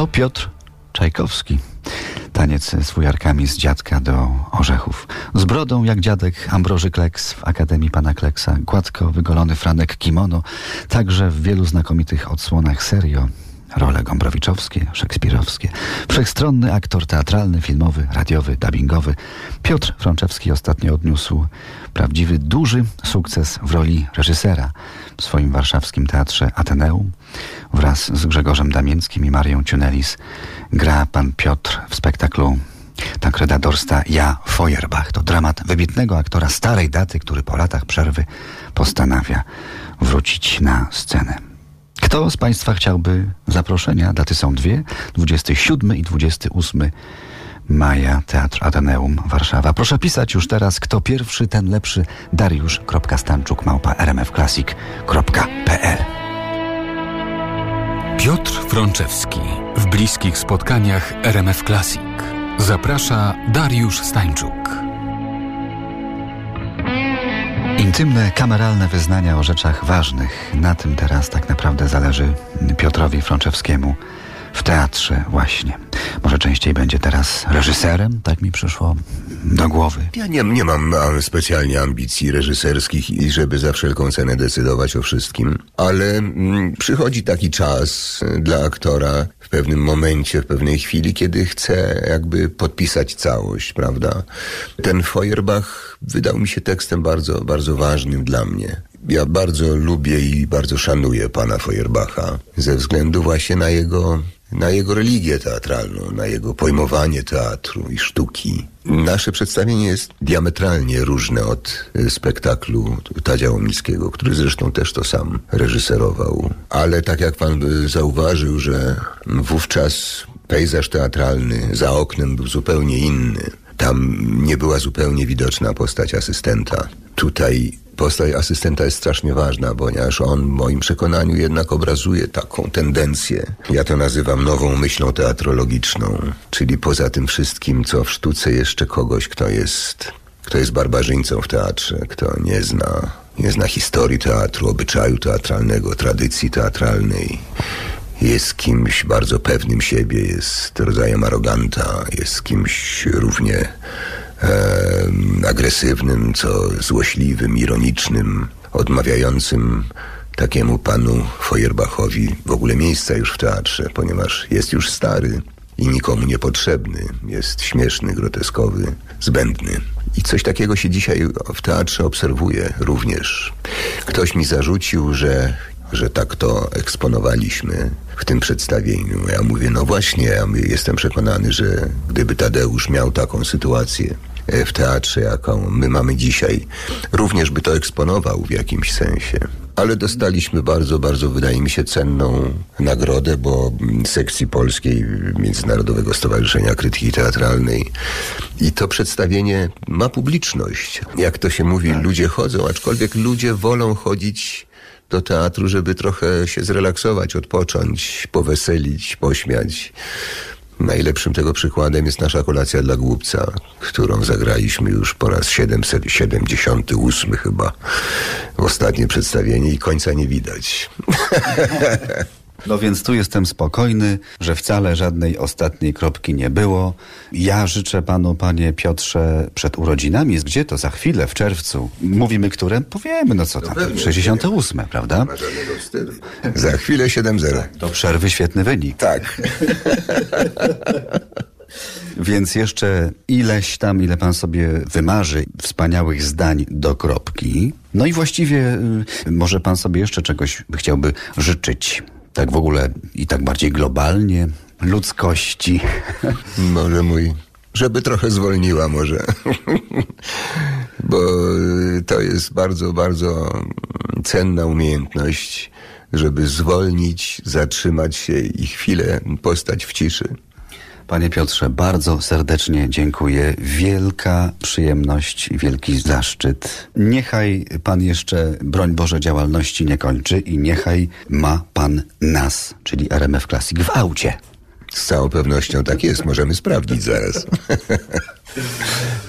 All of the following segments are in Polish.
To Piotr Czajkowski. Taniec z fujarkami z dziadka do orzechów. Z brodą jak dziadek Ambroży Kleks w Akademii Pana Kleksa. Gładko wygolony franek kimono. Także w wielu znakomitych odsłonach serio. Role gombrowiczowskie, szekspirowskie. Wszechstronny aktor teatralny, filmowy, radiowy, dubbingowy. Piotr Frączewski ostatnio odniósł prawdziwy, duży sukces w roli reżysera w swoim warszawskim teatrze Ateneum. Wraz z Grzegorzem Damięckim i Marią Ciunelis gra pan Piotr w spektaklu Tancreda Dorsta Ja Feuerbach. To dramat wybitnego aktora starej daty, który po latach przerwy postanawia wrócić na scenę. Kto z Państwa chciałby zaproszenia? Daty są dwie, 27 i 28 maja, Teatr Ateneum, Warszawa. Proszę pisać już teraz, kto pierwszy, ten lepszy, dariusz.stanczuk małpa rmfclassic.pl Piotr Frączewski w bliskich spotkaniach RMF Classic. Zaprasza Dariusz Stańczuk. Intymne, kameralne wyznania o rzeczach ważnych. Na tym teraz tak naprawdę zależy Piotrowi Frączewskiemu w teatrze właśnie. Może częściej będzie teraz reżyserem, tak mi przyszło do głowy. Ja nie, nie mam specjalnie ambicji reżyserskich i żeby za wszelką cenę decydować o wszystkim, ale mm, przychodzi taki czas dla aktora w pewnym momencie, w pewnej chwili, kiedy chce jakby podpisać całość, prawda? Ten Feuerbach wydał mi się tekstem bardzo, bardzo ważnym dla mnie. Ja bardzo lubię i bardzo szanuję pana Feuerbacha ze względu właśnie na jego na jego religię teatralną, na jego pojmowanie teatru i sztuki. Nasze przedstawienie jest diametralnie różne od e, spektaklu Tadzia Łomickiego, który zresztą też to sam reżyserował. Ale tak jak pan e, zauważył, że wówczas pejzaż teatralny za oknem był zupełnie inny. Tam nie była zupełnie widoczna postać asystenta. Tutaj postać asystenta jest strasznie ważna, ponieważ on w moim przekonaniu jednak obrazuje taką tendencję. Ja to nazywam nową myślą teatrologiczną, czyli poza tym wszystkim, co w sztuce jeszcze kogoś, kto jest, kto jest barbarzyńcą w teatrze, kto nie zna, nie zna historii teatru, obyczaju teatralnego, tradycji teatralnej, jest kimś bardzo pewnym siebie, jest rodzajem aroganta, jest kimś równie e, agresywnym, co złośliwym, ironicznym, odmawiającym takiemu panu Feuerbachowi w ogóle miejsca już w teatrze, ponieważ jest już stary i nikomu niepotrzebny, jest śmieszny, groteskowy, zbędny. I coś takiego się dzisiaj w teatrze obserwuje również. Ktoś mi zarzucił, że że tak to eksponowaliśmy w tym przedstawieniu. Ja mówię, no właśnie, ja jestem przekonany, że gdyby Tadeusz miał taką sytuację w teatrze, jaką my mamy dzisiaj, również by to eksponował w jakimś sensie. Ale dostaliśmy bardzo, bardzo, wydaje mi się, cenną nagrodę, bo sekcji polskiej Międzynarodowego Stowarzyszenia Krytyki Teatralnej i to przedstawienie ma publiczność. Jak to się mówi, ludzie chodzą, aczkolwiek ludzie wolą chodzić do teatru, żeby trochę się zrelaksować, odpocząć, poweselić, pośmiać. Najlepszym tego przykładem jest nasza kolacja dla głupca, którą zagraliśmy już po raz 778 chyba. Ostatnie przedstawienie i końca nie widać. No więc tu jestem spokojny, że wcale żadnej ostatniej kropki nie było. Ja życzę panu, panie Piotrze, przed urodzinami, gdzie to za chwilę, w czerwcu. Mówimy, które? Powiemy, no co tam, no 68, prawda? Za chwilę 7-0. Do przerwy świetny wynik. Tak. Więc jeszcze ileś tam, ile pan sobie wymarzy wspaniałych zdań do kropki. No i właściwie y, może pan sobie jeszcze czegoś chciałby życzyć tak w ogóle i tak bardziej globalnie, ludzkości. Może mój, żeby trochę zwolniła może. Bo to jest bardzo, bardzo cenna umiejętność, żeby zwolnić, zatrzymać się i chwilę postać w ciszy. Panie Piotrze, bardzo serdecznie dziękuję. Wielka przyjemność, wielki zaszczyt. Niechaj pan jeszcze, broń Boże, działalności nie kończy i niechaj ma pan nas, czyli RMF Classic, w aucie. Z całą pewnością tak jest, możemy sprawdzić zaraz.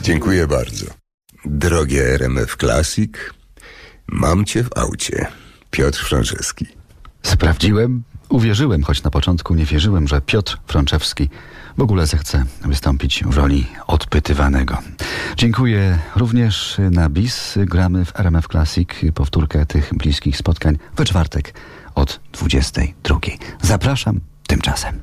Dziękuję bardzo. Drogie RMF Classic, mam cię w aucie. Piotr Franceski. Sprawdziłem, uwierzyłem, choć na początku nie wierzyłem, że Piotr Frączewski w ogóle zechce wystąpić w roli odpytywanego. Dziękuję również na BIS. Gramy w RMF Classic powtórkę tych bliskich spotkań we czwartek od 22. Zapraszam tymczasem.